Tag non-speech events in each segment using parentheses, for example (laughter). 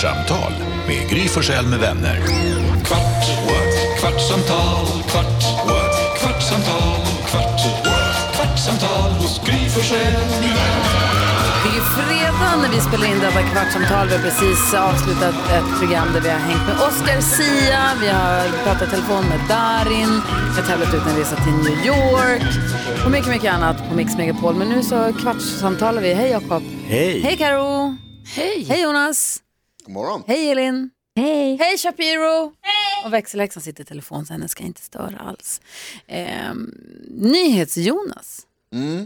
Kvartsamtal med Gry Forssell med vänner. Kvart, what? kvartsamtal, kvart, what? kvartsamtal, kvart, what? kvartsamtal hos Gry Forssell med vänner. Det är ju fredag när vi spelar in detta kvartsamtal. Vi har precis avslutat ett program där vi har hängt med Oscar Sia, vi har pratat telefon med Darin, vi har tävlat ut en resa till New York och mycket, mycket annat på Mix Megapol. Men nu så kvartssamtalar vi. Hej Jakob. Hej. Hej Karo. Hej. Hej Jonas. God morgon. Hej Elin. Hej. Hej Shapiro. Hej. Och växelhäxan sitter i telefon så henne ska inte störa alls. Ehm, Nyhets-Jonas.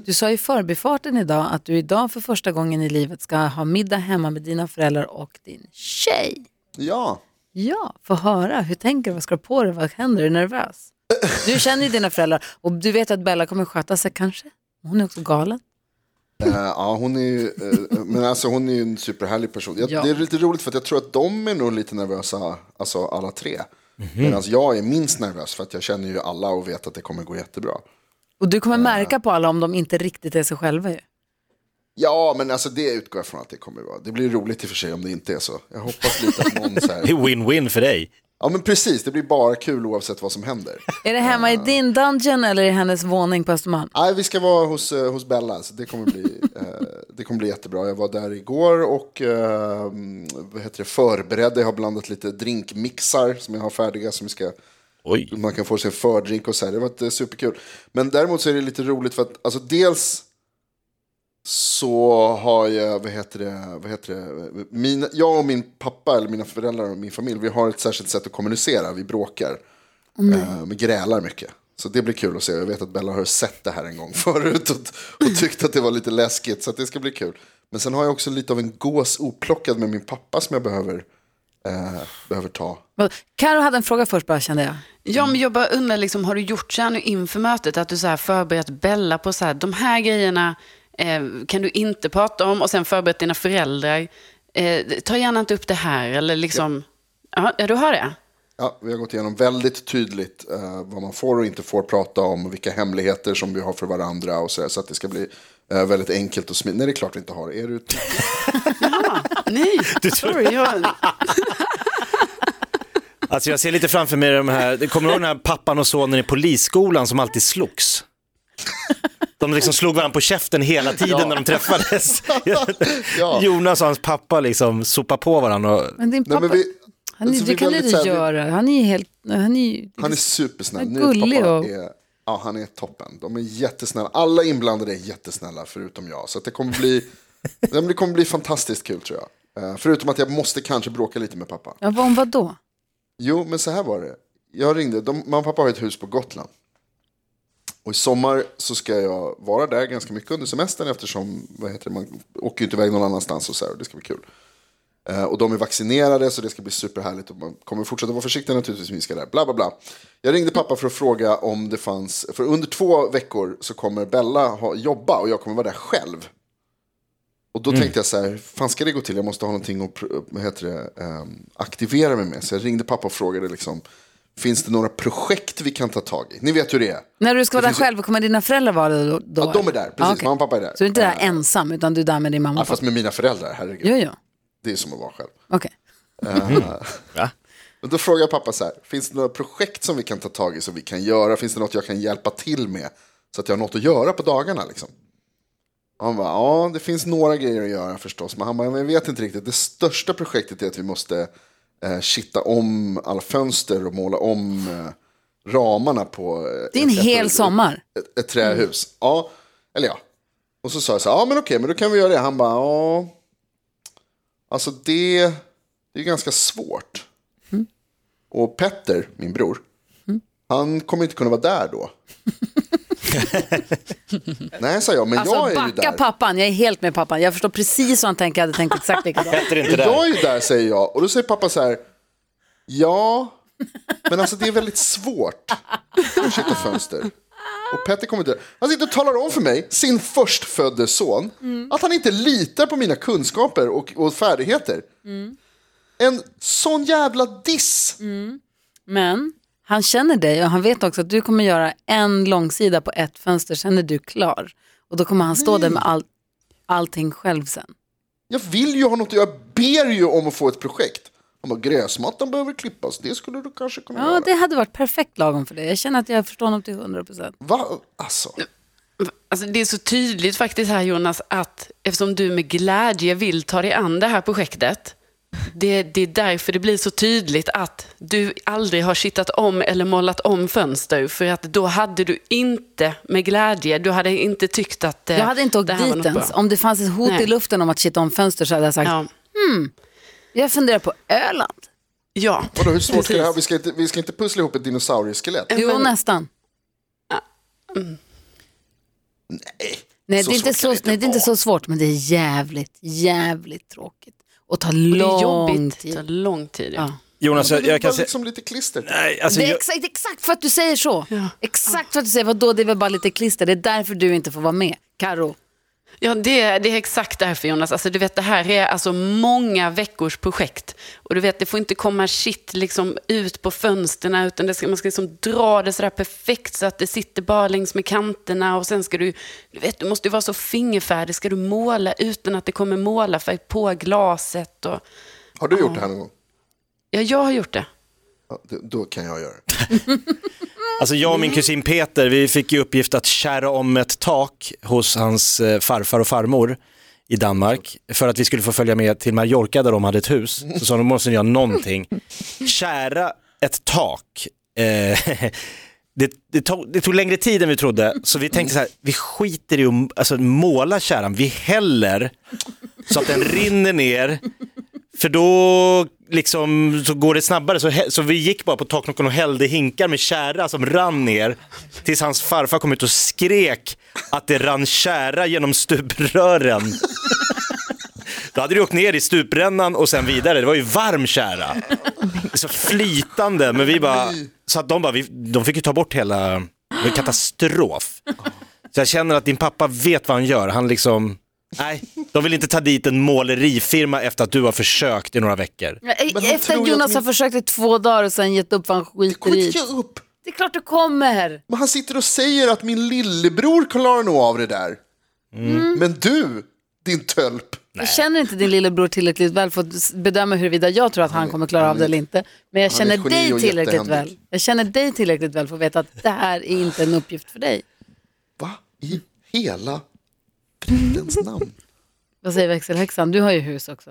Du sa i förbifarten idag att du idag för första gången i livet ska ha middag hemma med dina föräldrar och din tjej. Ja, Ja, få höra. Hur tänker du? Vad ska du på dig? Vad händer? Är du nervös? Du känner ju dina föräldrar och du vet att Bella kommer sköta sig kanske. Hon är också galen. Eh, ja hon är ju, eh, men alltså hon är ju en superhärlig person. Jag, Ja. Det är lite roligt för att jag tror att de är nog lite nervösa, alltså alla tre. Medan jag är minst nervös för att jag känner ju alla och vet att det kommer gå jättebra. Och du kommer märka på alla om de inte riktigt är sig själva ju. Ja, men alltså det utgår jag från att det kommer vara. Det blir roligt i och för sig om det inte är så. Jag hoppas lite att någon så (laughs) Det här... är win-win för dig. Ja, men precis. Det blir bara kul oavsett vad som händer. Är det hemma i din dungeon eller i hennes våning på Östermalm? Nej, vi ska vara hos, eh, hos Bella, så det kommer, bli, (laughs) eh, det kommer bli jättebra. Jag var där igår och eh, vad heter det, förberedde. Jag har blandat lite drinkmixar som jag har färdiga som vi ska Oj. man kan få sig en fördrink och så här. Det har varit eh, superkul. Men däremot så är det lite roligt för att alltså dels så har jag, vad heter det, vad heter det, mina, jag och min pappa eller mina föräldrar och min familj, vi har ett särskilt sätt att kommunicera, vi bråkar. Eh, vi grälar mycket. Så det blir kul att se. Jag vet att Bella har sett det här en gång (laughs) förut och, och tyckte att det var lite läskigt. Så att det ska bli kul. Men sen har jag också lite av en gås oplockad med min pappa som jag behöver, eh, behöver ta. Karo hade en fråga först bara kände jag. Ja, men jag bara undrar, liksom, har du gjort så här nu inför mötet, att du så här förberett Bella på så här, de här grejerna eh, kan du inte prata om och sen förberett dina föräldrar. Eh, ta gärna inte upp det här eller liksom, ja, ja du har det. Ja, vi har gått igenom väldigt tydligt eh, vad man får och inte får prata om och vilka hemligheter som vi har för varandra och så, där, så att det ska bli eh, väldigt enkelt och smidigt. Nej, det är klart vi inte har det. Är du Nej, sorry. Jag, Alltså jag ser lite framför mig de här, det kommer du ihåg den här pappan och sonen i polisskolan som alltid slogs? (laughs) De liksom (laughs) slog varandra på käften hela tiden när de träffades. (laughs) Ja. Jonas och hans pappa liksom sopar på varandra. Och... Men din Nej, pappa, men vi, han, är- alltså, det kan du inte göra. Han är helt, han är Han är supersnäll. Han är gullig pappa och- är, ja, han är toppen. De är jättesnälla. Alla inblandade är jättesnälla förutom jag. Så att det kommer bli, (laughs) det kommer bli fantastiskt kul tror jag. Eh, förutom att jag måste kanske bråka lite med pappa. ja, vad- om vad då? Jo, men så här var det. Jag ringde, de, mamma och pappa har ett hus på Gotland. Och i sommar så ska jag vara där ganska mycket under semestern eftersom vad heter det, man åker ju inte iväg någon annanstans och så här, och det ska bli kul. Eh, och de är vaccinerade så det ska bli superhärligt och man kommer fortsätta vara försiktig naturligtvis vi ska där. Bla bla bla. Jag ringde pappa för att fråga om det fanns, för under två veckor så kommer Bella ha, jobba och jag kommer vara där själv. Och då tänkte jag så här, fan ska det gå till? Jag måste ha någonting att heter det, ehm, aktivera mig med. Så jag ringde pappa och frågade liksom, finns det några projekt vi kan ta tag i? Ni vet hur det är. När du ska vara där själv, kommer dina föräldrar vara då? då? Ja, de är där, precis. Ja, okej. Mamma och pappa är där. Så du är inte där ensam, utan du är där med din mamma Ja, och pappa? fast med mina föräldrar, herregud. Jo, jo. Det är som att vara själv. Okej. (laughs) Ja. Och då frågar jag pappa så här, finns det några projekt som vi kan ta tag i som vi kan göra? Finns det något jag kan hjälpa till med? Så att jag har något att göra på dagarna liksom. Och han bara, ja det finns några grejer att göra förstås. Men han bara, men jag vet inte riktigt. Det största projektet är att vi måste eh, kitta om alla fönster och måla om eh, ramarna på eh, Det är en ett- hel ett, sommar. ett, ett trähus. Ja, eller ja. Och så sa jag så här, ja men okej, men då kan vi göra det. Han bara, ja. Alltså det, det är ganska svårt. Och Petter, min bror, han kommer inte kunna vara där då. (laughs) (laughs) Nej, sa jag, men Alltså jag är ju backa där. pappan, jag är helt med pappan. Jag förstår precis vad han tänker, jag hade tänkt exakt likadant. (laughs) Jag är ju där, säger jag. Och då säger pappa så här, ja, men alltså det är väldigt svårt att kitta fönster. Och Petter kommer inte... Han sitter och talar om för mig, sin förstfödde son, att han inte litar på mina kunskaper och, och färdigheter. En sån jävla diss. Men han känner dig och han vet också att du kommer göra en långsida på ett fönster, sen är du klar. Och då kommer han stå där med all, allting själv sen. Jag vill ju ha något, jag ber ju om att få ett projekt. Han bara, gräsmattan behöver klippas, det skulle du kanske kunna Ja, göra. det hade varit perfekt lagom för dig. Jag känner att jag förstår honom till 100 procent. Va? Alltså, Alltså, det är så tydligt faktiskt här Jonas att eftersom du med glädje vill ta dig an det här projektet. Det, det är därför det blir så tydligt att du aldrig har kittat om eller målat om fönster. För att då hade du inte med glädje, du hade inte tyckt att eh, Jag hade inte åkt dit ens. Om det fanns ett hot Nej. i luften om att kitta om fönster så hade jag sagt, Ja. jag funderar på Öland. ja. vadå, hur svårt ska det här? Vi ska, inte, vi ska inte pussla ihop ett dinosaurieskelett. Jo, Men- nästan. Nej, Nej, så det är, inte svårt så, kan det nej, det är inte så svårt, men det är jävligt, jävligt tråkigt. Och tar lång är jobbigt, det tar tid. lång tid. Ja. Ja. Jonas, Det jag, jag kan säga... liksom lite klister. Nej, alltså, Det är jag, exakt, exakt för att du säger så. Ja. Exakt för att du säger, vadå, det är väl bara lite klister. Det är därför du inte får vara med. Karo. Ja, det, det är exakt därför Jonas. Alltså, du vet, det här är alltså många veckors projekt. Och du vet, det får inte komma shit liksom ut på fönstren utan det ska, man ska liksom dra det sådär perfekt så att det sitter bara längs med kanterna. Och sen ska du, du vet, du måste ju vara så fingerfärdig. Ska du måla utan att det kommer målarfärg på glaset? Och, Har du gjort det här någon gång? ja, jag har gjort det. Ja, då kan jag göra det. (laughs) alltså jag och min kusin Peter, vi fick i uppgift att kära om ett tak hos hans eh, farfar och farmor i Danmark för att vi skulle få följa med till Mallorca där de hade ett hus. Så sa de, måste ni göra någonting. Kära ett tak. Eh, (laughs) det, det, tog, det tog längre tid än vi trodde, så vi tänkte så här, vi skiter i att alltså, måla kärran, vi häller så att den rinner ner, för då liksom, så går det snabbare. Så, så vi gick bara på taknocken och hällde hinkar med kära som rann ner, tills hans farfar kom ut och skrek att det rann kära genom stuprören. Då hade det åkt ner i stuprännan och sen vidare. Det var ju varm kära. Så flytande, men vi bara, så att de bara, vi, de fick ju ta bort hela, det var katastrof. Så jag känner att din pappa vet vad han gör, han liksom, nej, de vill inte ta dit en målerifirma efter att du har försökt i några veckor. Men han Efter att Jonas har försökt i två dagar och sen gett upp för han skiter i ge upp. Det är klart du kommer. Men han sitter och säger att min lillebror klarar nog av det där. Mm. Men du, din tölp. Jag känner inte din lillebror tillräckligt väl för att bedöma huruvida jag tror att han kommer klara av det eller inte. Men jag känner dig tillräckligt väl. Jag känner dig tillräckligt väl för att veta att det här är inte en uppgift för dig. Va i hela fridens namn? (laughs) Vad säger växelhäxan? Du har ju hus också.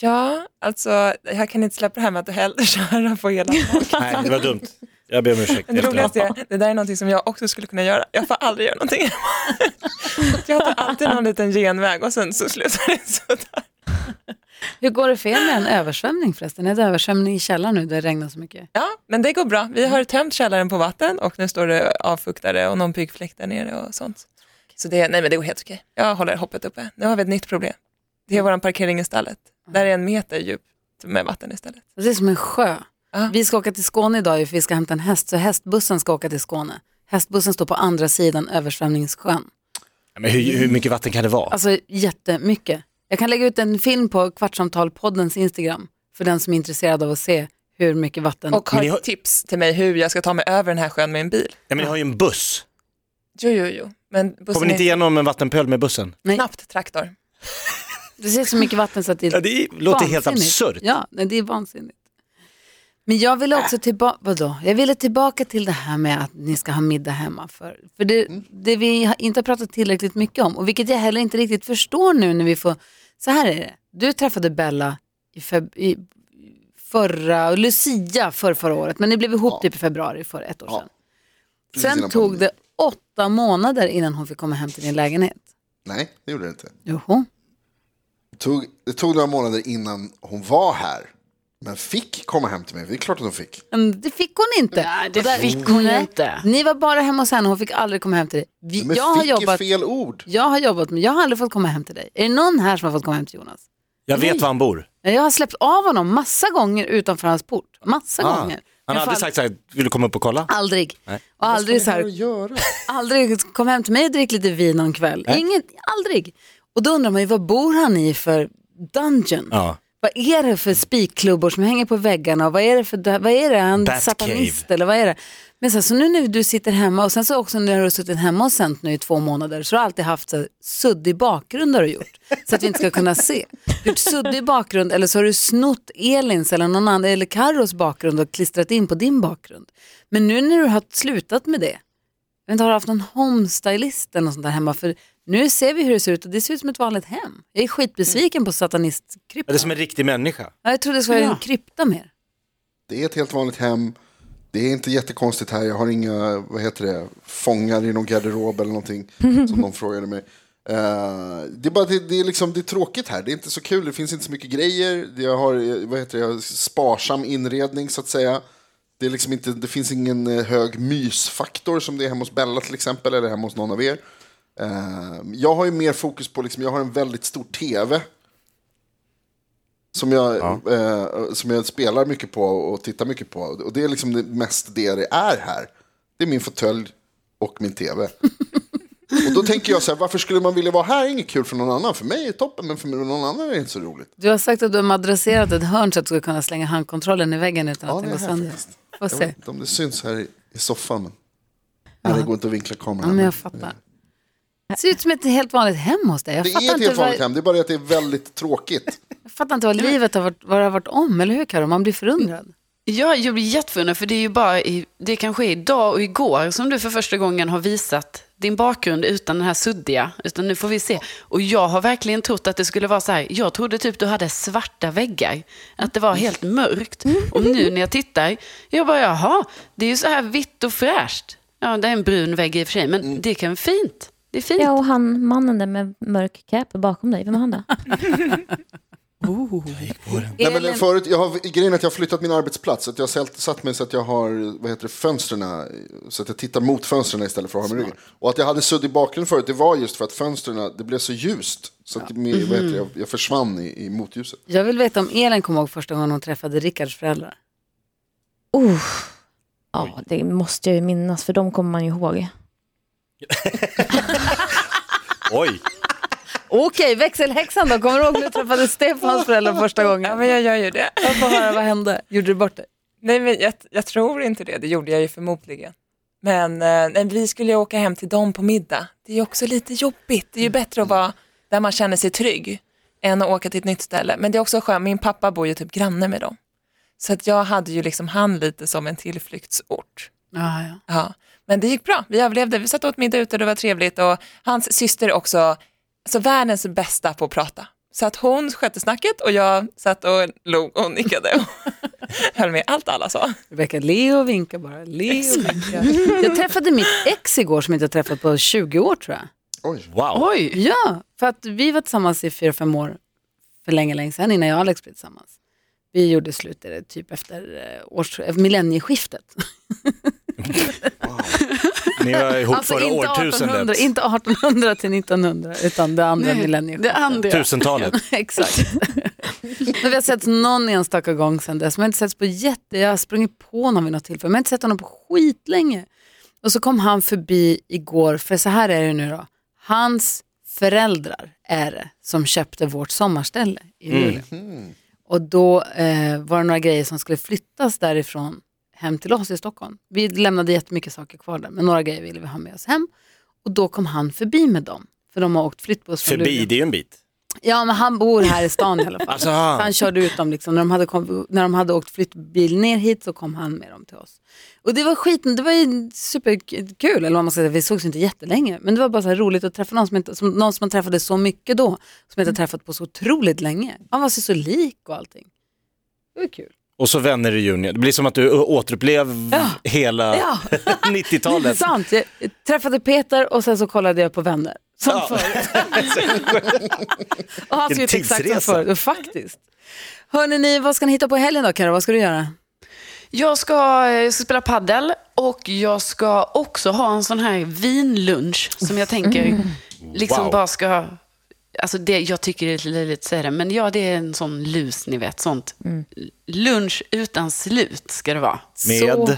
Ja, alltså jag kan inte släppa det här med att du hällde köra på hela. (laughs) Nej, det var dumt. Jag ber om ursäkt. Men det roligaste är, det där är någonting som jag också skulle kunna göra. Jag får aldrig göra någonting. (laughs) Jag tar alltid någon liten genväg och sen så slutar det sådär. Hur går det för er med en översvämning förresten? Är det översvämning i källaren nu där det regnar så mycket? Ja, men det går bra. Vi har tömt källaren på vatten och nu står det avfuktare och någon byggfläkt där nere och sånt. Så det, nej men det går helt okej. Jag håller hoppet uppe. Nu har vi ett nytt problem. Det är vår parkering i stallet. Där är en meter djupt med vatten istället. Det är som en sjö. Ja. Vi ska åka till Skåne idag för vi ska hämta en häst, så hästbussen ska åka till Skåne. Hästbussen står på andra sidan översvämningssjön. Men hur, hur mycket vatten kan det vara? Alltså jättemycket. Jag kan lägga ut en film på Kvartsamtal-poddens Instagram för den som är intresserad av att se hur mycket vatten. Och har ni har- ett tips till mig hur jag ska ta mig över den här sjön med en bil. Ja, men ni har ju en buss. Jo, jo, jo. Men bussen Kommer ni inte är igenom en vattenpöl med bussen? Nej. knappt traktor. (laughs) Det ser så mycket vatten så att det är Ja, det låter helt absurt. Ja, nej, det är vansinnigt. Men jag ville också tillbaka, vadå? Jag ville tillbaka till det här med att ni ska ha middag hemma. För, för det, det vi har inte har pratat tillräckligt mycket om och vilket jag heller inte riktigt förstår nu när vi får, så här är det. Du träffade Bella i, feb, i förra, Lucia för förra året, men ni blev ihop typ i februari för ett år Ja. sedan. Precis Sen tog pandemin. det åtta månader innan hon fick komma hem till din lägenhet. Nej, det gjorde det inte. Joho. Det tog, det tog några månader innan hon var här. Men fick komma hem till mig. Det är klart att hon fick. Men det fick hon inte. Nej, det Och där- fick hon Nej, inte. Ni var bara hemma hos henne, hon fick aldrig komma hem till dig. Vi, Men jag, har fick är jobbat, fel ord. jag har jobbat med, jag har aldrig fått komma hem till dig. Är det någon här som har fått komma hem till Jonas? Jag vet var han bor. Jag har släppt av honom massa gånger utanför hans port. Massa Ah. gånger. Han har aldrig sagt så här, vill du komma upp och kolla? Aldrig. Nej. Och aldrig så här, göra? (laughs) aldrig kom hem till mig och drick lite vin någon kväll. Nej. Inget, aldrig. Och då undrar man ju, vad bor han i för dungeon? Ja. Vad är det för spikklubbor som hänger på väggarna och vad är det för, vad är det, han satanist eller vad är det? Men så, så nu när du sitter hemma och sen så också när du har suttit hemma och sänt nu i två månader så har du alltid haft så suddig bakgrund har du gjort. Så att vi inte ska kunna se. Du har gjort suddig bakgrund eller så har du snott Elins eller någon annan eller Carros bakgrund och klistrat in på din bakgrund. Men nu när du har slutat med det, jag vet inte, har du haft någon homestylist eller något sånt där hemma? För nu ser vi hur det ser ut och det ser ut som ett vanligt hem. Jag är skitbesviken på Ja, satanistkryptan. Det är som en riktig människa. Ja, jag trodde det skulle vara en krypta mer. Det är ett helt vanligt hem. Det är inte jättekonstigt här. Jag har inga, vad heter det, fångar i någon garderob eller någonting. (laughs) som någon frågade mig. Eh, det, är bara, det, det, är liksom, det är tråkigt här. Det är inte så kul. Det finns inte så mycket grejer. Jag har, vad heter det, jag har sparsam inredning så att säga. Det, är liksom inte, det finns ingen eh, hög mysfaktor som det är hemma hos Bella till exempel. Eller hemma hos någon av er. Eh, jag har ju mer fokus på, liksom, jag har en väldigt stor tv. Som jag, eh, som jag spelar mycket på och tittar mycket på. Och det är liksom det mest det det är här. Det är min fåtölj och min tv. (laughs) och då tänker jag så här, varför skulle man vilja vara här? Inget kul för någon annan. För mig är det toppen, men för någon annan är det inte så roligt. Du har sagt att du har madrasserat ett hörn så att du ska kunna slänga handkontrollen i väggen utan Ja, att den går sönder. Får Jag vet inte om det syns här i, i soffan. Men... Nej, det går inte att vinkla Ja, kameran. men jag fattar. Det ser ut som ett helt vanligt hem hos dig. Jag Det är ett inte helt vanligt vad, hem, det är bara att det är väldigt tråkigt. jag fattar inte vad livet har varit, vad det har varit om, eller hur Karo? Man blir förundrad. Ja, jag blir jätteförundrad för det är ju bara i, det kanske är idag och igår som du för första gången har visat din bakgrund utan den här suddiga. Utan nu får vi se. Och jag har verkligen trott att det skulle vara så här. Jag trodde typ du hade svarta väggar. Att det var helt mörkt. Och nu när jag tittar, jag bara jaha, det är ju så här vitt och fräscht. Ja, det är en brun vägg i och för sig, men det kan fint. Det är fint. Ja, och han, mannen där med mörk cap bakom dig, vem är han då? (laughs) Nej, men förut, jag har, grejen är att jag har flyttat min arbetsplats. Så att jag har satt- mig så att jag har vad heter det, fönstren, så att jag tittar mot fönstren istället för att ha mig ryggen. Och att jag hade suddig bakgrund förut, det var just för att fönstren, det blev så ljust. Så att vad heter det, jag, jag försvann i, i motljuset. Jag vill veta om Elin kommer ihåg första gången hon träffade Rickards föräldrar. Uh. Ja, det måste jag ju minnas, för de kommer man ju ihåg. (laughs) Oj, Okej, växelhäxan då. Kommer du ihåg när du träffade Stefans föräldrar första Ja, gången? men jag gör ju det. Jag får höra vad hände. Gjorde du bort det? Nej, men jag, jag tror inte det. Det gjorde jag ju förmodligen. Men eh, nej, vi skulle ju åka hem till dem på middag. Det är ju också lite jobbigt. Det är ju bättre att vara där man känner sig trygg än att åka till ett nytt ställe. Men det är också skönt, min pappa bor ju typ granne med dem. Så att jag hade ju liksom han lite som en tillflyktsort. Ja, ja. Ja. Men det gick bra, vi överlevde. Vi satt och åt middag ute och det var trevligt. Och hans syster är också alltså, världens bästa på att prata. Så att hon skötte snacket och jag satt och log och nickade och (laughs) höll med allt alla sa. Rebecka, le och vinka bara. Le och vinka. Jag träffade mitt ex igår som jag inte har träffat på 20 år tror jag. Oj. wow. Oj, Ja, för att vi var tillsammans i fyra, fem år för länge, länge sedan innan jag och Alex blev tillsammans. Vi gjorde slut typ efter eh, års, eh, millennieskiftet. Ni var ihop Alltså förra inte 1800, årtusendet. inte 1800 till 1900 utan det andra Nej, millennieskiftet. det andra. Tusentalet. Exakt. (laughs) Men vi har sett någon enstaka gång sedan dess. Men jag har inte setts på jätte... Jag har sprungit på honom vid något tillfälle. Men inte sett honom på skitlänge. Och så kom han förbi igår, för så här är det nu då. Hans föräldrar är det som köpte vårt sommarställe i Luleå. Och då eh, var det några grejer som skulle flyttas därifrån hem till oss i Stockholm. Vi lämnade jättemycket saker kvar där, men några grejer ville vi ha med oss hem. Och då kom han förbi med dem, för de har åkt flyttbuss Förbi, det är ju en bit. Ja, men han bor här i stan i alla fall. Alltså, Så han körde ut dem, liksom. när, de hade kom, när de hade åkt flyttbil ner hit så kom han med dem till oss. Och det var skiten, det var ju superkul, eller vad man ska säga, vi sågs inte jättelänge. Men det var bara så här roligt att träffa någon som, inte, som, någon som man träffade så mycket då, som jag inte träffat på så otroligt länge. Han var sig så lik och allting. Det var kul. och så vänner i juni. Det blir som att du återupplev Ja. hela Ja. (laughs) 90-talet. (laughs) Sant, jag träffade Peter och sen så kollade jag på vänner. Som Ja. förut. (laughs) och han ser ut exakt som förut, faktiskt. Hörrni, ni, vad ska ni hitta på helgen då Karo? Vad ska du göra? Jag ska, jag ska spela paddel och jag ska också ha en sån här vinlunch som jag tänker liksom Wow. bara ska... Alltså det, jag tycker det är lite löjligt att säga det, men ja, det är en sån lus, ni vet. Sånt. Lunch utan slut ska det vara. Med, Så-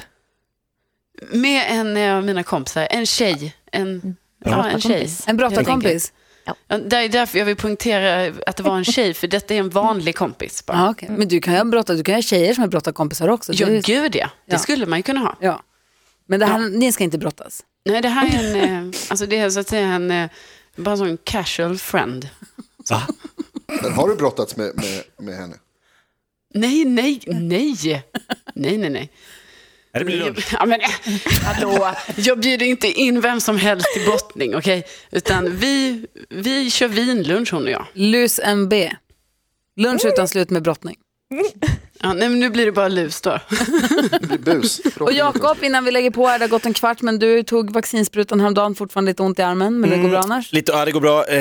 Med en av mina kompisar, en tjej. En, ja, en tjej. En brottarkompis? Ja, Det är därför jag vill poängtera att det var en tjej, för detta är en vanlig kompis. Bara. Ja, okej. Men du kan ju ha du kan ha tjejer som är brottarkompisar också. Ja, Det är- gud ja. Det Ja. skulle man ju kunna ha. ja. Men det här, ni ska inte brottas. Nej, det här är en, eh, alltså det är så att säga en, eh, bara en sån casual friend. Men har du brottats med, med, med henne? Nej, nej, nej. Nej, nej, nej. Ja, Det blir lunch. Ja, men, hallå, jag bjuder inte in vem som helst till brottning, okej? Utan vi, vi kör vinlunch hon och jag. Lus MB. Lunch utan slut med brottning. Ja, nej, men nu blir det bara lus då. Det blir bus. (laughs) Och Jakob, innan vi lägger på här, det har gått en kvart, men du tog vaccinsprutan häromdagen, fortfarande lite ont i armen, men det går bra annars. Lite, ja, det går bra. Eh,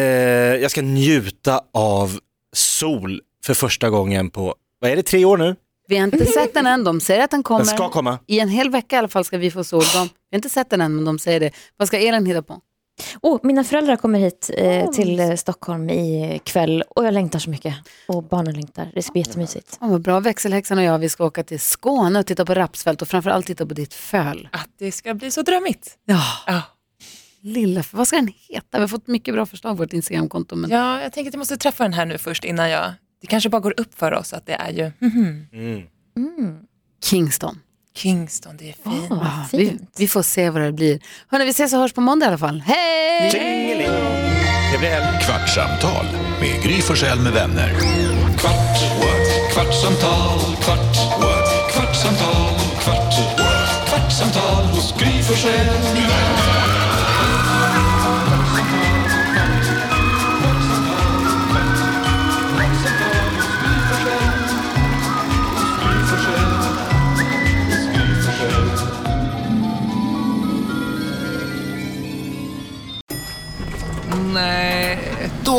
jag ska njuta av sol för första gången på, vad är det, tre år nu? Vi har inte sett den än, de säger att den kommer. Den ska komma. I en hel vecka i alla fall ska vi få. De, vi har inte sett den än, men de säger det. Vad ska Elin hitta på? Oh, mina föräldrar kommer hit eh, till eh, Stockholm i kväll och jag längtar så mycket. Och barnen längtar. Det ska bli jättemysigt. Oh, vad bra, växelhäxan och jag, vi ska åka till Skåne och titta på rapsfält och framförallt titta på ditt föl. Att det ska bli så drömmigt. Ja, Ja. lilla, vad ska den heta? Vi har fått mycket bra förslag på vårt Instagramkonto. Men... ja, jag tänker att jag måste träffa den här nu först innan jag... Det kanske bara går upp för oss att det är ju mhm, Mm. Kingston. Kingston, det är fint. Ja, vad vi, fint. vi får se vad det blir. Hörrni, vi ses och hörs på måndag i alla fall. Hej! Trevlig helg. Kvartsamtal med Gry Forssell med vänner. Kvart, what? kvartsamtal, kvart, what? kvartsamtal, kvart, what? kvartsamtal hos Gry Forssell med vänner.